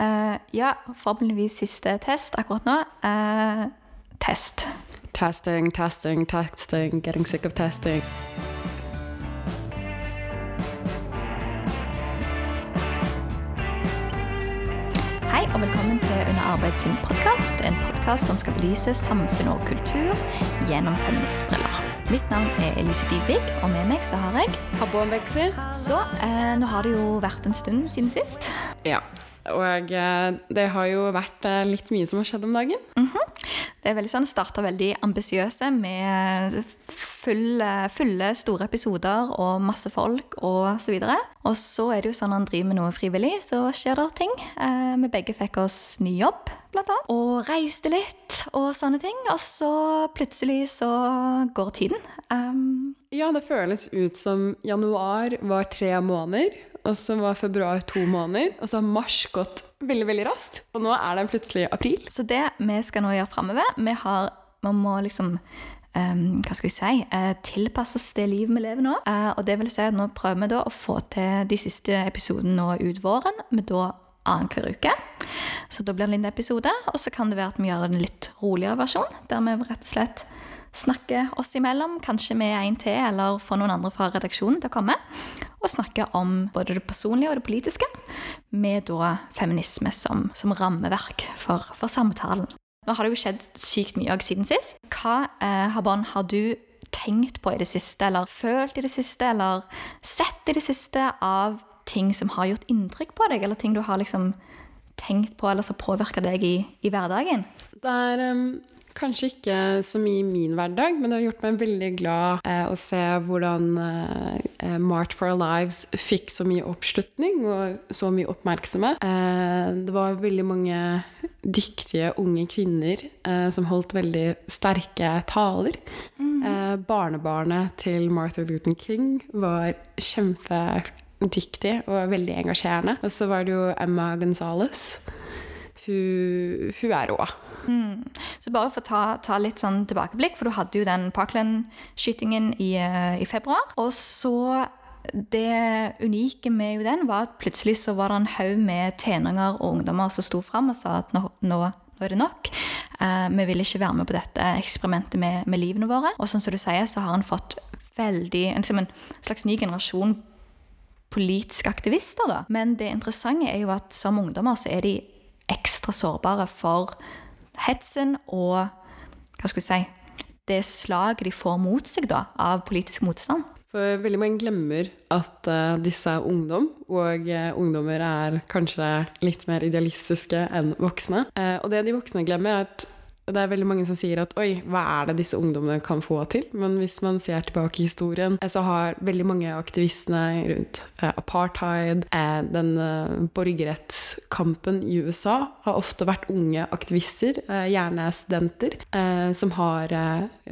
Eh, ja, forhåpentligvis siste test akkurat nå. Uh, test. Testing, testing, testing, getting sick of testing. Hei og velkommen til Under arbeid sin podkast. En podkast som skal belyse samfunn og kultur gjennom feministbriller. Mitt navn er Elise Dybvig, og med meg så har jeg Beksi. Så uh, nå har det jo vært en stund siden sist. Ja. Og eh, det har jo vært eh, litt mye som har skjedd om dagen. Det er veldig sånn, Starta veldig ambisiøse med fulle, fulle, store episoder og masse folk og så videre. Og så er det jo sånn han driver med noe frivillig, så skjer det ting. Eh, vi begge fikk oss ny jobb, blant annet. Og reiste litt og sånne ting. Og så plutselig så går tiden. Um, Ja, det føles ut som januar var tre måneder, og så var februar to måneder, og så har mars gått veldig, veldig raskt. Og nå er det plutselig april. så det vi skal nå gjøre framover Vi har må liksom um, hva skal vi si, uh, tilpasse oss det livet vi lever nå. Uh, og det vil si at nå prøver vi da å få til de siste episodene nå ut våren, med da annenhver uke. Så da blir det en episode, og så kan det være at vi gjør det en litt roligere versjon, der vi rett og slett snakker oss imellom, kanskje med en til, eller får noen andre fra redaksjonen til å komme, og snakke om både det personlige og det politiske, med da feminisme som, som rammeverk for, for samtalen. Nå har det jo skjedd sykt mye siden sist. Hva, eh, Habon, har du tenkt på i det siste, eller følt i det siste, eller sett i det siste av ting som har gjort inntrykk på deg, eller ting du har liksom tenkt på, eller som påvirker deg i, i hverdagen? Det er em, kanskje ikke så mye i min hverdag, men det har gjort meg veldig glad eh, å se hvordan eh, eh, March for our lives fikk så mye oppslutning og så mye oppmerksomhet. Eh, det var veldig mange dyktige unge kvinner eh, som holdt veldig sterke taler. Eh, barnebarnet til Martha Luther King var kjempedyktig og veldig engasjerende. Og så var det jo Emma Gonzales. Hun, hun er rå. Mm. Så bare for å ta, ta litt sånn tilbakeblikk, for du hadde jo den Parkland-skytingen i, eh, i februar. Og så det unike med jo den var at plutselig så var det en haug med tenåringer og ungdommer som sto fram og sa at nå, nå, nå er det nok. Eh, vi vil ikke være med på dette eksperimentet med, med livene våre. Og sånn som du sier, så har han fått veldig, liksom en slags ny generasjon politiske aktivister. Da. Men det interessante er jo at som ungdommer så er de ekstra sårbare for hetsen og hva skal vi si, det slaget de får mot seg da, av politisk motstand. For veldig mange glemmer at uh, disse er ungdom, og uh, ungdommer er kanskje litt mer idealistiske enn voksne. Uh, og det de voksne glemmer, er at det er veldig mange som sier at oi, hva er det disse ungdommene kan få til? Men hvis man ser tilbake i historien, eh, så har veldig mange av aktivistene rundt eh, apartheid, eh, den eh, borgerrettskampen i USA, har ofte vært unge aktivister, eh, gjerne studenter, eh, som har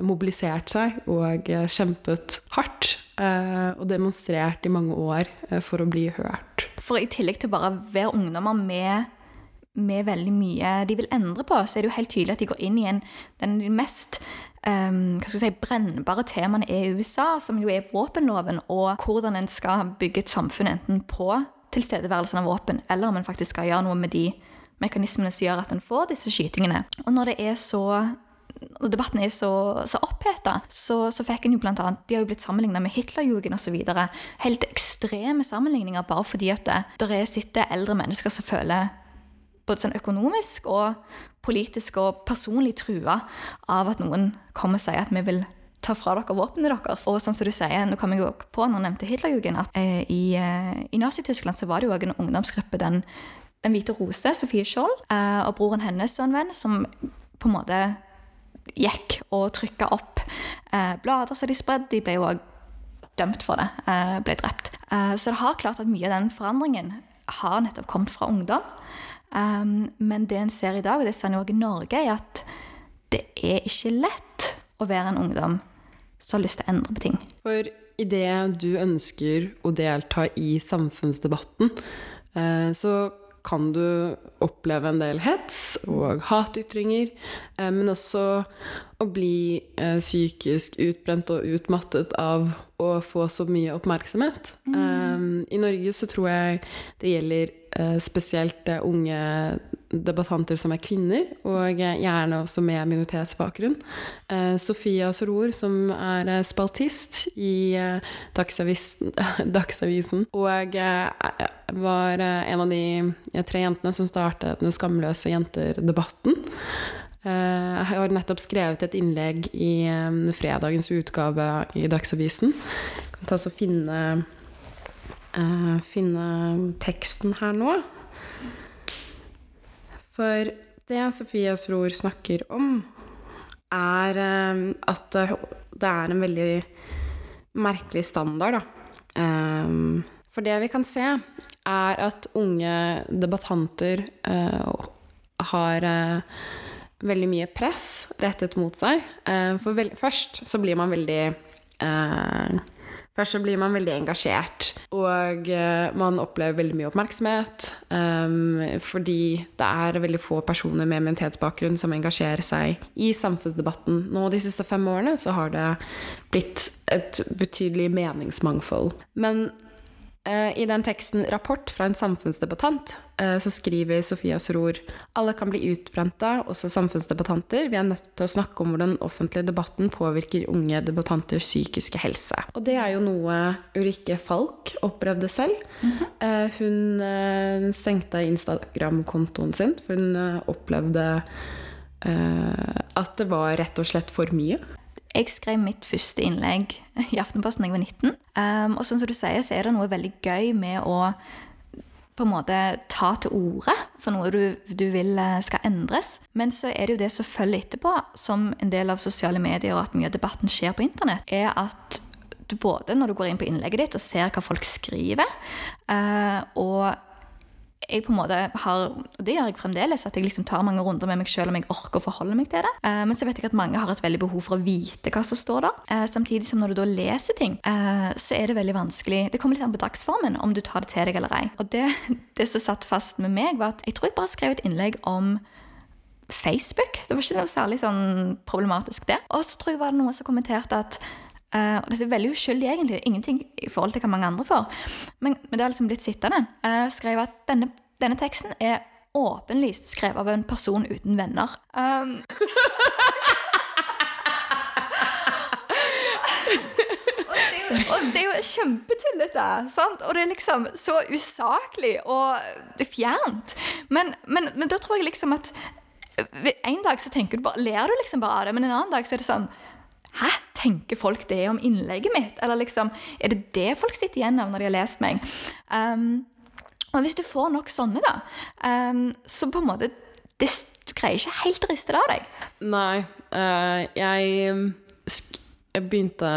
mobilisert seg og kjempet hardt og demonstrert i mange år for å bli hørt. For i tillegg til bare å være ungdommer med, med veldig mye de vil endre på, så er det jo helt tydelig at de går inn i en, den mest um, hva skal si, brennbare temaene er USA, som jo er våpenloven, og hvordan en skal bygge et samfunn enten på tilstedeværelsen av våpen, eller om en faktisk skal gjøre noe med de mekanismene som gjør at en får disse skytingene. Og når det er så når debatten er så, så oppheta, så, så fikk en jo blant annet De har jo blitt sammenligna med Hitlerjugend osv. Helt ekstreme sammenligninger bare fordi at det, der er sitter eldre mennesker som føler både sånn økonomisk og politisk og personlig trua av at noen kommer og sier at vi vil ta fra dere våpnene deres. Og sånn som du sier, nå kom jeg jo på når jeg nevnte Hitlerjugend, at eh, i, eh, i Nazi-Tyskland så var det jo også en ungdomsgruppe, den, den hvite rose, Sofie Skjold, eh, og broren hennes og en venn, som på en måte gikk og trykka opp eh, blader som de spredde. De ble jo òg dømt for det, eh, ble drept. Eh, så det har klart at mye av den forandringen har nettopp kommet fra ungdom. Um, men det en ser i dag, og det ser en òg i Norge, er at det er ikke lett å være en ungdom som har lyst til å endre på ting. For idet du ønsker å delta i samfunnsdebatten, eh, så kan du oppleve en del hets og hatytringer, eh, men også å bli eh, psykisk utbrent og utmattet av å få så mye oppmerksomhet. Mm. I Norge så tror jeg det gjelder spesielt eh, unge debattanter som er kvinner, og eh, gjerne også med minoritetsbakgrunn. Eh, Sofia Soror, som er eh, spaltist i eh, Dagsavisen, og eh, var eh, en av de eh, tre jentene som startet Den skamløse jenter-debatten. Eh, Jeg har nettopp skrevet et innlegg i eh, fredagens utgave i Dagsavisen. Jeg kan ta så finne, eh, finne teksten her nå. For det Sofias Sror snakker om, er eh, at det er en veldig merkelig standard, da. Eh, For det vi kan se, er at unge debattanter eh, har eh, veldig mye press rettet mot seg. For først så blir man veldig eh, Først så blir man veldig engasjert, og eh, man opplever veldig mye oppmerksomhet. Um, fordi det er veldig få personer med minoritetsbakgrunn som engasjerer seg i samfunnsdebatten. Nå de siste fem årene så har det blitt et betydelig meningsmangfold. Men i den teksten 'Rapport fra en samfunnsdebattant' eh, så skriver Sofia Soror alle kan bli utbrente, også samfunnsdebattanter. Vi er nødt til å snakke om hvordan den offentlige debatten påvirker unge debattanters psykiske helse. Og det er jo noe Ulrikke Falk opplevde selv. Eh, hun eh, stengte Instagram-kontoen sin, for hun eh, opplevde eh, at det var rett og slett for mye. Jeg skrev mitt første innlegg i Aftenposten da jeg var 19. Um, og sånn som du sier, så er det noe veldig gøy med å på en måte ta til orde for noe du, du vil eh, skal endres. Men så er det jo det som følger etterpå, som en del av sosiale medier og at mye av debatten skjer på internett, er at du både når du går inn på innlegget ditt og ser hva folk skriver, uh, og jeg på en måte har, og det gjør jeg fremdeles, at jeg liksom tar mange runder med meg selv om jeg orker å forholde meg til det. Eh, men så vet jeg at mange har et veldig behov for å vite hva som står der. Eh, samtidig som når du da leser ting, eh, så er det veldig vanskelig. Det kommer litt an på dagsformen om du tar det til deg eller ei. Og det, det som satt fast med meg, var at jeg tror jeg bare skrev et innlegg om Facebook. Det var ikke noe særlig sånn problematisk, det. Og så tror jeg var det noen som kommenterte at Uh, og dette er veldig uskyldig, egentlig. Ingenting i forhold til hva mange andre får. Men, men det har liksom blitt sittende. Uh, skrev at denne, denne teksten er åpenlyst skrevet av en person uten venner. Um, og, det er jo, kjempetullete? Og det er liksom så usaklig og er fjernt. Men, men, men da tror jeg liksom at en dag så tenker du bare, ler du liksom bare av det, men en annen dag så er det sånn Hæ, tenker folk det om innlegget mitt? Eller liksom, er det det folk sitter igjen av når de har lest meg? Um, og hvis du får nok sånne, da, um, så på en måte det, Du greier ikke helt å riste det av deg. Nei, Uh, jeg, sk jeg begynte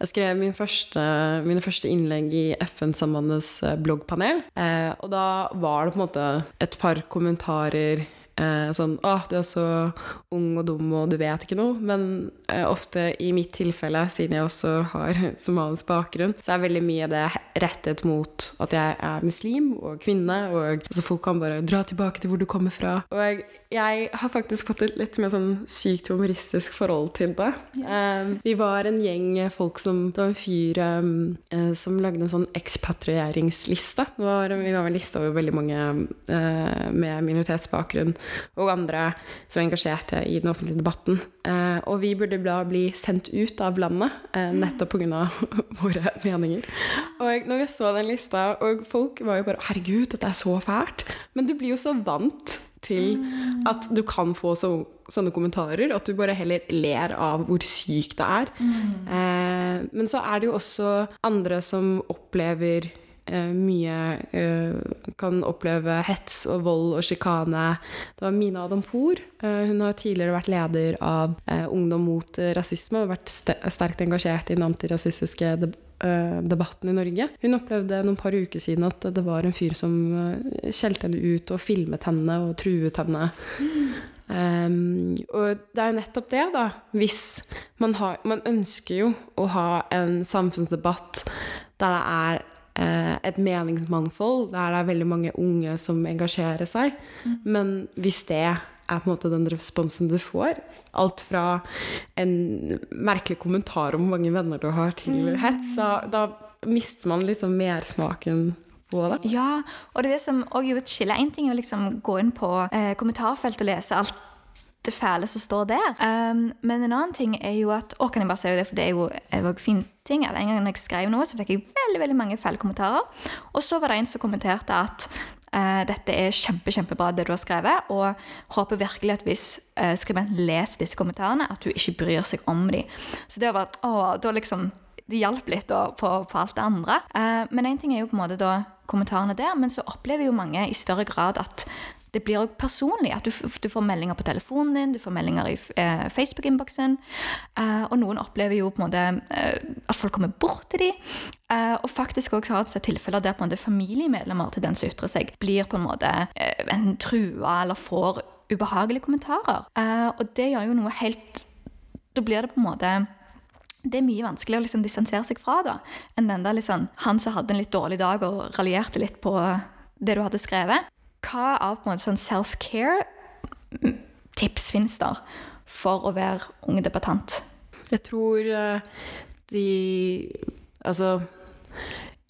Jeg skrev min første, mine første innlegg i FN-sambandets eh, bloggpanel. Eh, og da var det på en måte et par kommentarer eh, sånn 'Å, du er så ung og dum, og du vet ikke noe'. Men eh, ofte i mitt tilfelle, siden jeg også har somalisk bakgrunn, så er veldig mye av det rettet mot at jeg er muslim og kvinne, og altså, folk kan bare dra tilbake til hvor du kommer fra. Og jeg, har faktisk fått et litt mer sånn sykt humoristisk forhold til det. Eh, vi var en gjeng folk som Det var en fyr eh, som lagde en sånn ekspatrieringsliste. Det var, vi var en liste over veldig mange eh, med minoritetsbakgrunn og andre som er engasjerte i den offentlige debatten. Eh, og vi burde da bli sendt ut av landet, eh, nettopp pga. våre meninger. Og når jeg så den lista, og folk var jo bare 'herregud, dette er så fælt', men du blir jo så vant til at du kan få så, sånne kommentarer, at du bare heller ler av hvor sykt det er. Eh, men så er det jo også andre som opplever mye eh, Kan oppleve hets og vold og sjikane. Det var Mina Adampour. Eh, hun har tidligere vært leder av eh, Ungdom mot eh, rasisme og vært ste sterkt engasjert i den antirasistiske deb eh, debatten i Norge. Hun opplevde noen par uker siden at det var en fyr som eh, skjelte henne ut og filmet henne og truet henne. Um, og det er jo nettopp det, da. Hvis man har Man ønsker jo å ha en samfunnsdebatt der det er eh, et meningsmangfold, der det er veldig mange unge som engasjerer seg. Men hvis det er på en måte den responsen du får, alt fra en merkelig kommentar om hvor mange venner du har, til hets, da, da mister man liksom mersmaken. Ja, og det er det som òg er et skille. En ting er å liksom gå inn på eh, kommentarfeltet og lese alt det fæle som står der. Um, men en annen ting er jo at Å, kan jeg bare si det, for det er jo en fin ting. at En gang jeg skrev noe, så fikk jeg veldig veldig mange fæle kommentarer. Og så var det en som kommenterte at uh, dette er kjempe, kjempebra, det du har skrevet, og håper virkelig at hvis uh, skribenten leser disse kommentarene, at du ikke bryr seg om dem. Så det var å, da liksom det hjalp litt da, på, på, alt det andre. Uh, men én ting er jo på en måte da kommentarene der, men så opplever jo mange i større grad at det blir òg personlig. At du, du, får meldinger på telefonen din, du får meldinger i eh, Facebook-innboksen. Eh, og noen opplever jo på en måte eh, at folk kommer bort til dem. Eh, og faktisk også har sett tilfeller der på en måte familiemedlemmer til den som ytrer seg, blir på en måte eh, enten trua eller får ubehagelige kommentarer. Eh, og det gjør jo noe helt Da blir det på en måte det er mye vanskeligere å liksom distansere seg fra da, enn den der liksom, han som hadde en litt dårlig dag og raljerte litt på det du hadde skrevet hva av på en måte sånn self-care-tips finnes der for å være ung debattant? Jeg tror eh, de Altså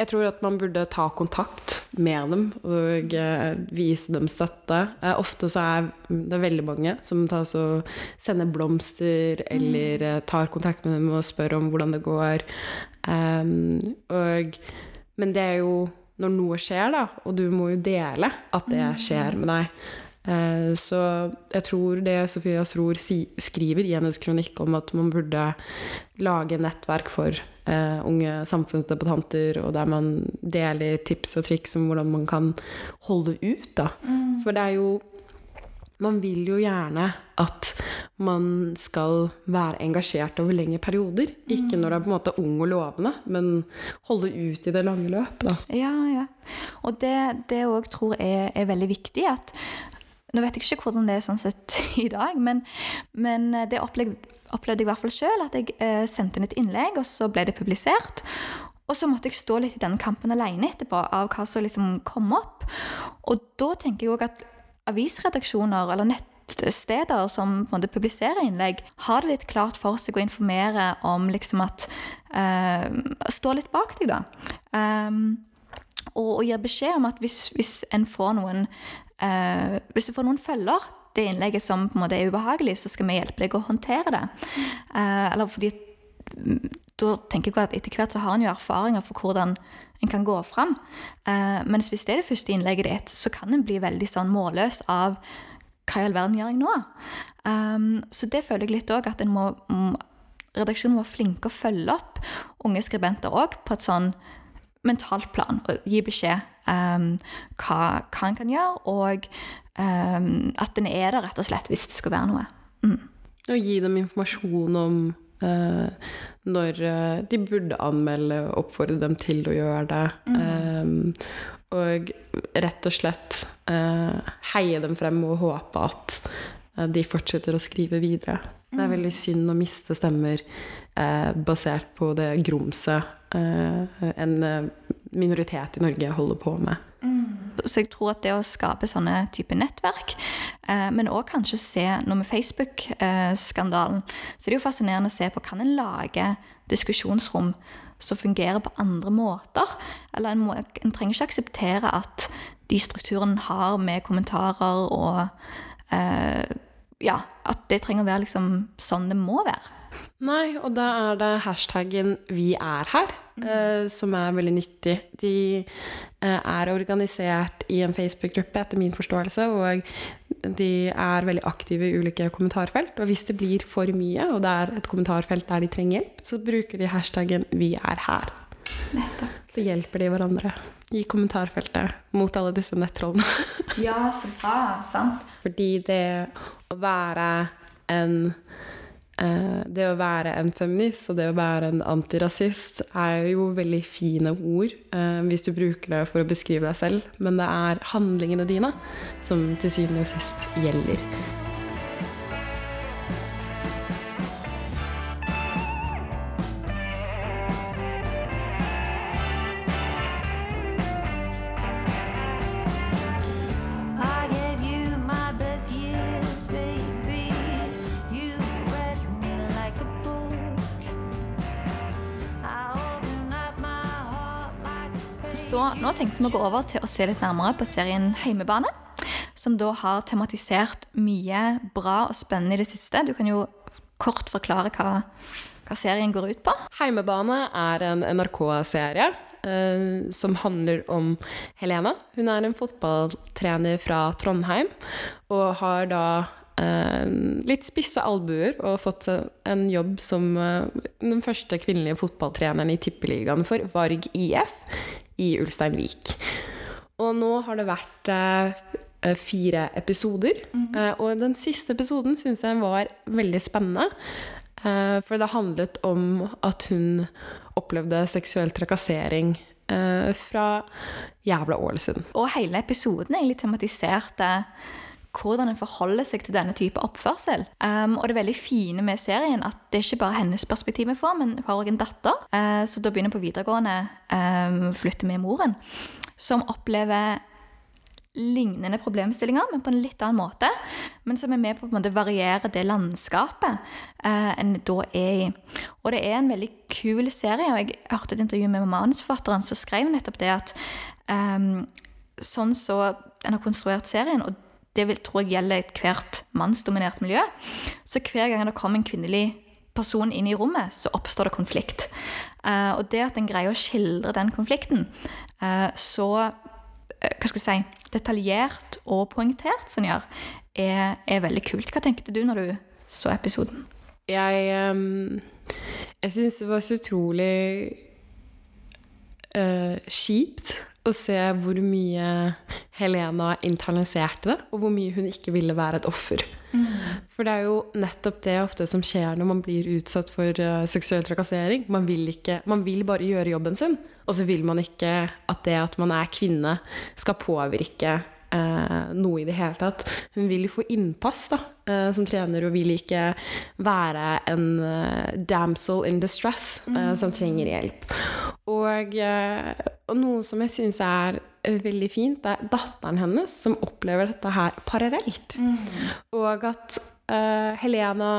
jeg tror at man burde ta kontakt med dem og eh, vise dem støtte. Eh, ofte så er det veldig mange som sender blomster eller eh, tar kontakt med dem og spør om hvordan det går. Um, og, men det er jo når noe skjer, da, og du må jo dele at det mm. skjer med deg. Eh, så jeg tror det Sofia Sror skriver i hennes kronikk om at man burde lage nettverk for uh, unge samfunnsdebattanter, og der man deler tips og triks om hvordan man kan holde ut, da. Mm. For det er jo man vil jo gjerne at man skal være engasjert over lengre perioder. Ikke når du er på en måte ung og lovende, men holde ut i det lange løp. Da. Ja, ja. Og det jeg òg tror er, er, veldig viktig, at Nå vet jeg ikke hvordan det er sånn sett i dag, men, men det opplevde, opplevde jeg i hvert fall sjøl. At jeg eh, sendte inn et innlegg, og så ble det publisert. Og så måtte jeg stå litt i den kampen alene etterpå, av hva som liksom kom opp. Og da tenker jeg òg at avisredaksjoner eller nettsteder som på en måte publiserer innlegg, har det litt klart for seg å informere om liksom at uh, Stå litt bak deg, da. Um, og, og gir beskjed om at hvis, hvis en får noen uh, Hvis du får noen følger det innlegget som på en måte er ubehagelig, så skal vi hjelpe deg å håndtere det. Uh, eller fordi da tenker jeg at etter hvert så har en jo erfaringer for hvordan en kan gå fram. Eh, mens hvis det er det første innlegget ditt, så kan en bli veldig sånn målløs av hva i all verden gjør jeg nå? Um, så det føler jeg litt òg, at en må Redaksjonen må være flink å følge opp unge skribenter òg på et sånn mentalt plan. Og gi beskjed um, hva, hva en kan gjøre, og um, at en er der rett og slett hvis det skal være noe. Mm. Og gi dem informasjon om Uh, når uh, de burde anmelde, oppfordre dem til å gjøre det. Mm. Um, og rett og slett heie dem frem og håpe at de fortsetter å skrive videre. Mm. Det er mm. veldig synd å miste stemmer basert på det grumset en minoritet i Norge holder på med. Så jeg tror at det å skape sånne type nettverk, eh, men òg kanskje se noe med Facebook-skandalen, så er det jo fascinerende å se på kan en lage diskusjonsrom som fungerer på andre måter. Eller en, må, en trenger ikke akseptere at de strukturene har med kommentarer og eh, Ja, at det trenger å være liksom sånn det må være. Nei, og da er det hashtaggen 'vi er her', mm. eh, som er veldig nyttig. De eh, er organisert i en Facebook-gruppe, etter min forståelse, og de er veldig aktive i ulike kommentarfelt. Og hvis det blir for mye, og det er et kommentarfelt der de trenger hjelp, så bruker de hashtaggen 'vi er her'. Nettopp. Så hjelper de hverandre i kommentarfeltet mot alle disse nettrollene. ja, så bra. Sant. Fordi det å være en Eh, det å være en feminist og det å være en antirasist er jo veldig fine ord eh, hvis du bruker det for å beskrive deg selv, men det er handlingene dine som til syvende og sist gjelder. Nå tenkte vi å gå over til å se litt nærmere på serien Heimebane. Som da har tematisert mye bra og spennende i det siste. Du kan jo kort forklare hva, hva serien går ut på. Heimebane er en NRK-serie eh, som handler om Helena. Hun er en fotballtrener fra Trondheim og har da eh, litt spisse albuer og fått en jobb som eh, den første kvinnelige fotballtreneren i tippeligaen for Varg IF i Ulsteinvik. Og nå har det vært eh, fire episoder, eh, og den siste episoden syns jeg var veldig spennende. Eh, for det handlet om at hun opplevde seksuell trakassering eh, fra jævla Ålesund. Og hele episoden egentlig tematiserte hvordan en forholder seg til denne type oppførsel. Um, og det veldig fine med serien at det er ikke bare hennes perspektiv vi får, men hun har også en datter, uh, så da begynner på videregående, um, flytter med moren, som opplever lignende problemstillinger, men på en litt annen måte. Men som er med på å variere det landskapet eh, en da er i. Og det er en veldig kul serie, og jeg hørte et intervju med manusforfatteren som skrev nettopp det at um, sånn så en har konstruert serien, og det vil, tror jeg gjelder ethvert mannsdominert miljø, så hver gang det kommer en kvinnelig person inn i rommet, så oppstår det konflikt. Uh, og det at en greier å skildre den konflikten uh, så hva skal jeg si, detaljert og poengtert, som gjør, er, er, veldig kult. Hva tenkte du når du så episoden? Jeg, um, jeg syns det var så utrolig uh, kjipt å se hvor mye Helena internaliserte det, og hvor mye hun ikke ville være et offer. Mm. For det er jo nettopp det ofte som skjer når man blir utsatt for uh, seksuell trakassering. Man vil, ikke, man vil bare gjøre jobben sin, og så vil man ikke at det at man er kvinne, skal påvirke eh, noe i det hele tatt. Hun vil jo få innpass da, eh, som trener, og vil ikke være en eh, damsel in distress eh, som trenger hjelp. Og, eh, og noe som jeg syns er veldig fint, det er datteren hennes som opplever dette her parallelt. Mm. Og at eh, Helena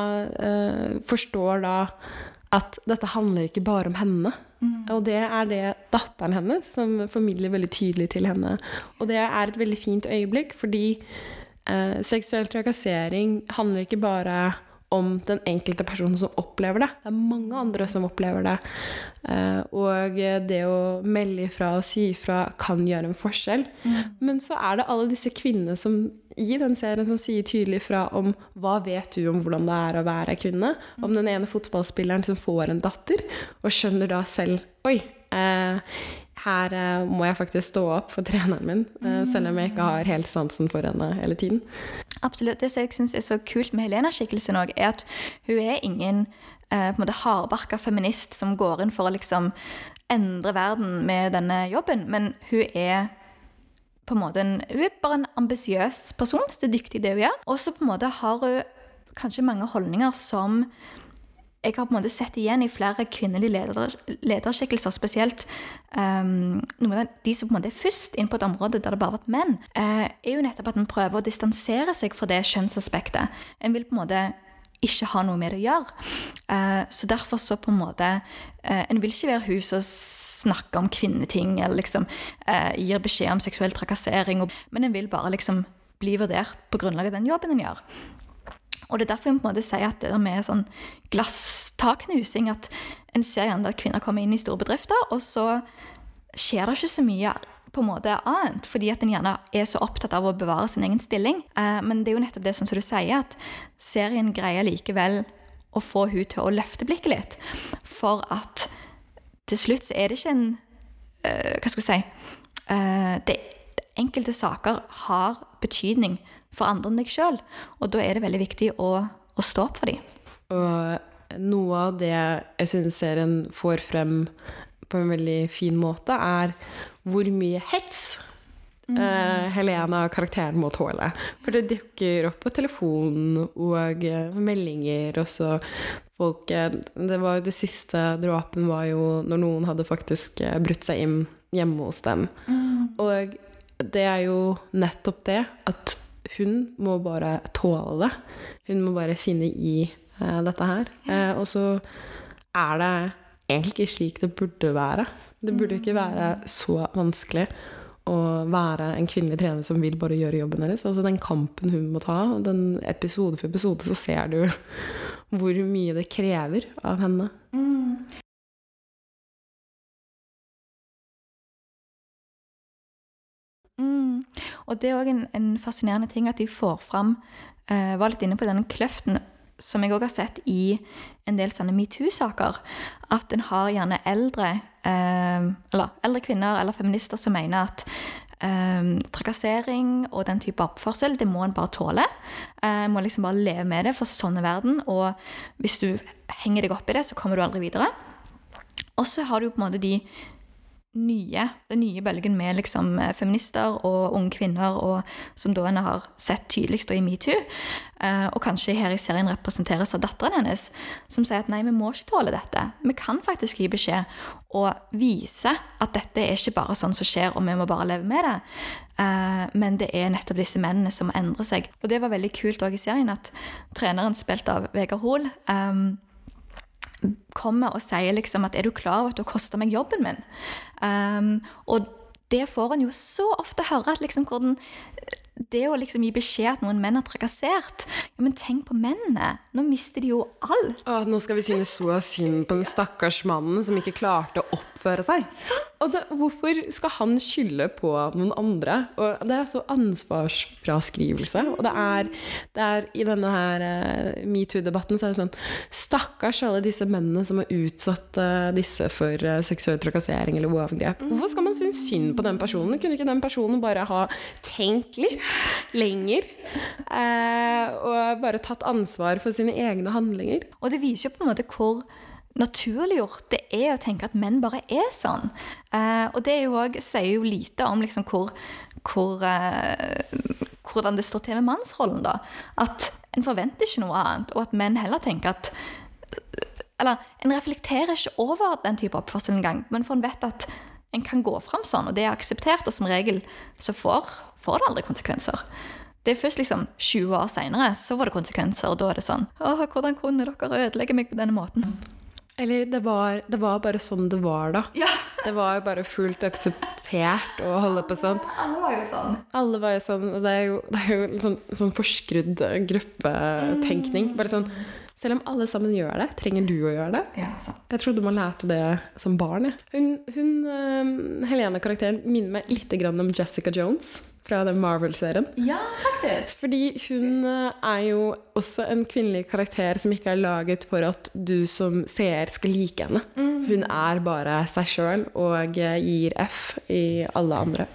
forstår da at dette handler ikke bare om henne. Mm. Og det er det datteren hennes som formidler veldig tydelig til henne. Og det er et veldig fint øyeblikk, fordi eh, seksuell trakassering handler ikke bare om den enkelte personen som opplever det. Det er mange andre som opplever det. Eh, og det å melde ifra og si ifra kan gjøre en forskjell. Mm. Men så er det alle disse kvinnene som i den serien som sier tydelig fra om hva vet du om hvordan det er å være kvinne. Om den ene fotballspilleren som får en datter, og skjønner da selv Oi, eh, her eh, må jeg faktisk stå opp for treneren min, eh, selv om jeg ikke har helt sansen for henne hele tiden. Absolutt. Det som jeg syns er så kult med Helena-skikkelsen òg, er at hun er ingen eh, på en måte hardbarka feminist som går inn for å liksom endre verden med denne jobben, men hun er på en måte en, Hun er bare en ambisiøs person, så dyktig det hun gjør. Og så på en måte har hun kanskje mange holdninger som jeg har på en måte sett igjen i flere kvinnelige leder, lederskikkelser, spesielt um, noen av de som på en måte er først inn på et område der det bare har vært menn, uh, er jo nettopp at en prøver å distansere seg fra det kjønnsaspektet. En vil på en måte ikke ha noe med det å gjøre. Uh, så derfor så på en måte uh, En vil ikke være hun som snakker om kvinneting eller liksom gir beskjed om seksuell trakassering, og, men en vil bare liksom bli vurdert på grunnlag av den jobben en gjør. Og det er derfor jeg på en måte sier at det der med sånn glasstaknusing At en ser gjerne at kvinner kommer inn i store bedrifter, og så skjer det ikke så mye på en måte annet, fordi at en gjerne er så opptatt av å bevare sin egen stilling. Eh, men det er jo nettopp det sånn som du sier, at serien greier likevel å få hun til å løfte blikket litt. For at til slutt så er det ikke en uh, Hva skal jeg si uh, det, Enkelte saker har betydning for andre enn deg sjøl, og da er det veldig viktig å, å stå opp for dem. Og noe av det jeg syns serien får frem på en veldig fin måte, er hvor mye hets mm. uh, Helena, karakteren, må tåle. For det dukker opp på telefonen og uh, meldinger, og så folk uh, Det var det siste dråpen var jo når noen hadde faktisk brutt seg inn hjemme hos dem. Mm. Og det er jo nettopp det at hun må bare tåle det. Hun må bare finne i dette her. og så er det egentlig ikke slik det burde være. Det burde ikke være så vanskelig å være en kvinnelig trener som vil bare gjøre jobben hennes. Altså den kampen hun må ta, den episode for episode, så ser du hvor mye det krever av henne. Mm. Og det er òg en, en fascinerende ting at de får fram uh, Var litt inne på denne kløften som jeg òg har sett i en del sånne metoo-saker. At en har gjerne eldre uh, eller eldre kvinner eller feminister som mener at Um, trakassering og den type oppførsel, det må en bare tåle. En må liksom bare leve med det, for sånn er verden. Og hvis du henger deg opp i det, så kommer du aldri videre. Og så har du på en måte de nye, den nye bølgen med liksom feminister og unge kvinner, og, som da en har sett tydeligst i metoo, eh, og kanskje her i serien representeres av datteren hennes, som sier at nei, vi må ikke tåle dette. Vi kan faktisk gi beskjed og vise at dette er ikke bare sånn som skjer, og vi må bare leve med det. Eh, men det er nettopp disse mennene som må endre seg. Og det var veldig kult òg i serien at treneren spilt av Vegard Hoel eh, kommer og sier liksom at 'er du klar over at du har kosta meg jobben min'? Um, og det får en jo så ofte høre, at liksom hvordan det å liksom gi beskjed at noen menn er trakassert Ja, men tenk på mennene! Nå mister de jo alt. Å, nå skal vi synes så synd på den stakkars mannen som ikke klarte å oppføre seg. Og det, hvorfor skal han skylde på noen andre? Og det er så ansvarsfraskrivelse. Og det er, det er i denne her uh, metoo-debatten så er det sånn Stakkars alle disse mennene som har utsatt uh, disse for uh, seksuell trakassering eller overgrep. Hvorfor skal man synes synd på den personen? Kunne ikke den personen bare ha tenkt litt lenger? og bare tatt ansvar for sine egne handlinger? Og det viser jo på en måte hvor naturliggjort det er å tenke at menn bare er sånn. Eh, og det jo også, sier jo lite om liksom hvor, hvor eh, hvordan det står til med mannsrollen. da. At en forventer ikke noe annet, og at menn heller tenker at Eller en reflekterer ikke over den type oppførsel engang, men for en vet at en kan gå fram sånn, og det er akseptert, og som regel så får, får det aldri konsekvenser. Det er først liksom 20 år seinere så var det konsekvenser, og da er det sånn Åh, hvordan kunne dere ødelegge meg på denne måten? Eller det var, det var, bare sånn det var, da. Ja. Det var jo bare fullt akseptert å holde på sånn. Alle var jo sånn. Alle var jo sånn, og det er jo, det er jo sånn, sånn forskrudd gruppetenkning. Bare sånn Selv om alle sammen gjør det, trenger du å gjøre det? Ja. Jeg trodde man lærte det som barn. Jeg. Hun, hun Helene-karakteren minner meg litt om Jessica Jones fra den Marvel-serien. Ja, faktisk. Fordi hun er jo også en kvinnelig karakter som ikke er laget for at du som seer skal like henne. Mm. Hun er bare seg sjøl og gir F i alle andre.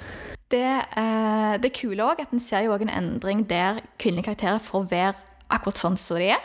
Det, eh, det kule òg at en ser jo en endring der kvinnelige karakterer får være akkurat sånn som de er.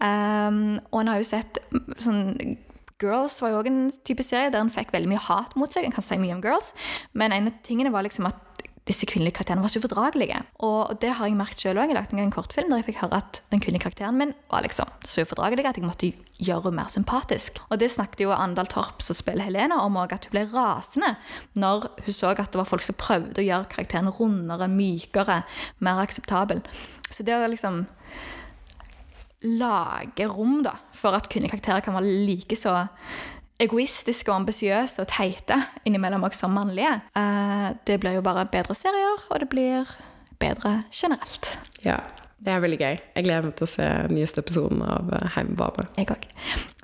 Um, og en har jo sett sånn Girls var jo også en type serie der en fikk veldig mye hat mot seg. En kan si mye om Girls, men en av tingene var liksom at disse kvinnelige karakterene var så ufordragelige. Og det har jeg merket selv òg. Jeg lagde en kortfilm der jeg fikk høre at den kvinnelige karakteren min var liksom så ufordragelig at jeg måtte gjøre henne mer sympatisk. Og det snakket jo Andal Torp, som spiller Helena, om òg, at hun ble rasende når hun så at det var folk som prøvde å gjøre karakteren rundere, mykere, mer akseptabel. Så det å liksom lage rom da, for at kvinnelige karakterer kan være like så egoistiske og ambisiøse og teite innimellom også som mannlige. Eh, det blir jo bare bedre serier, og det blir bedre generelt. Ja, det er veldig gøy. Jeg gleder meg til å se nyeste episoden av eh, Heimebane. Jeg òg.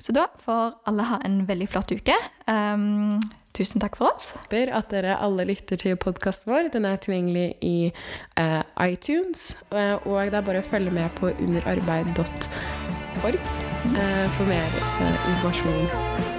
Så da får alle ha en veldig flott uke. Um, tusen takk for oss. Håper at dere alle lytter til podkasten vår. Den er tilgjengelig i uh, iTunes. Og det er bare å følge med på underarbeid.org uh, for mer uh, informasjon.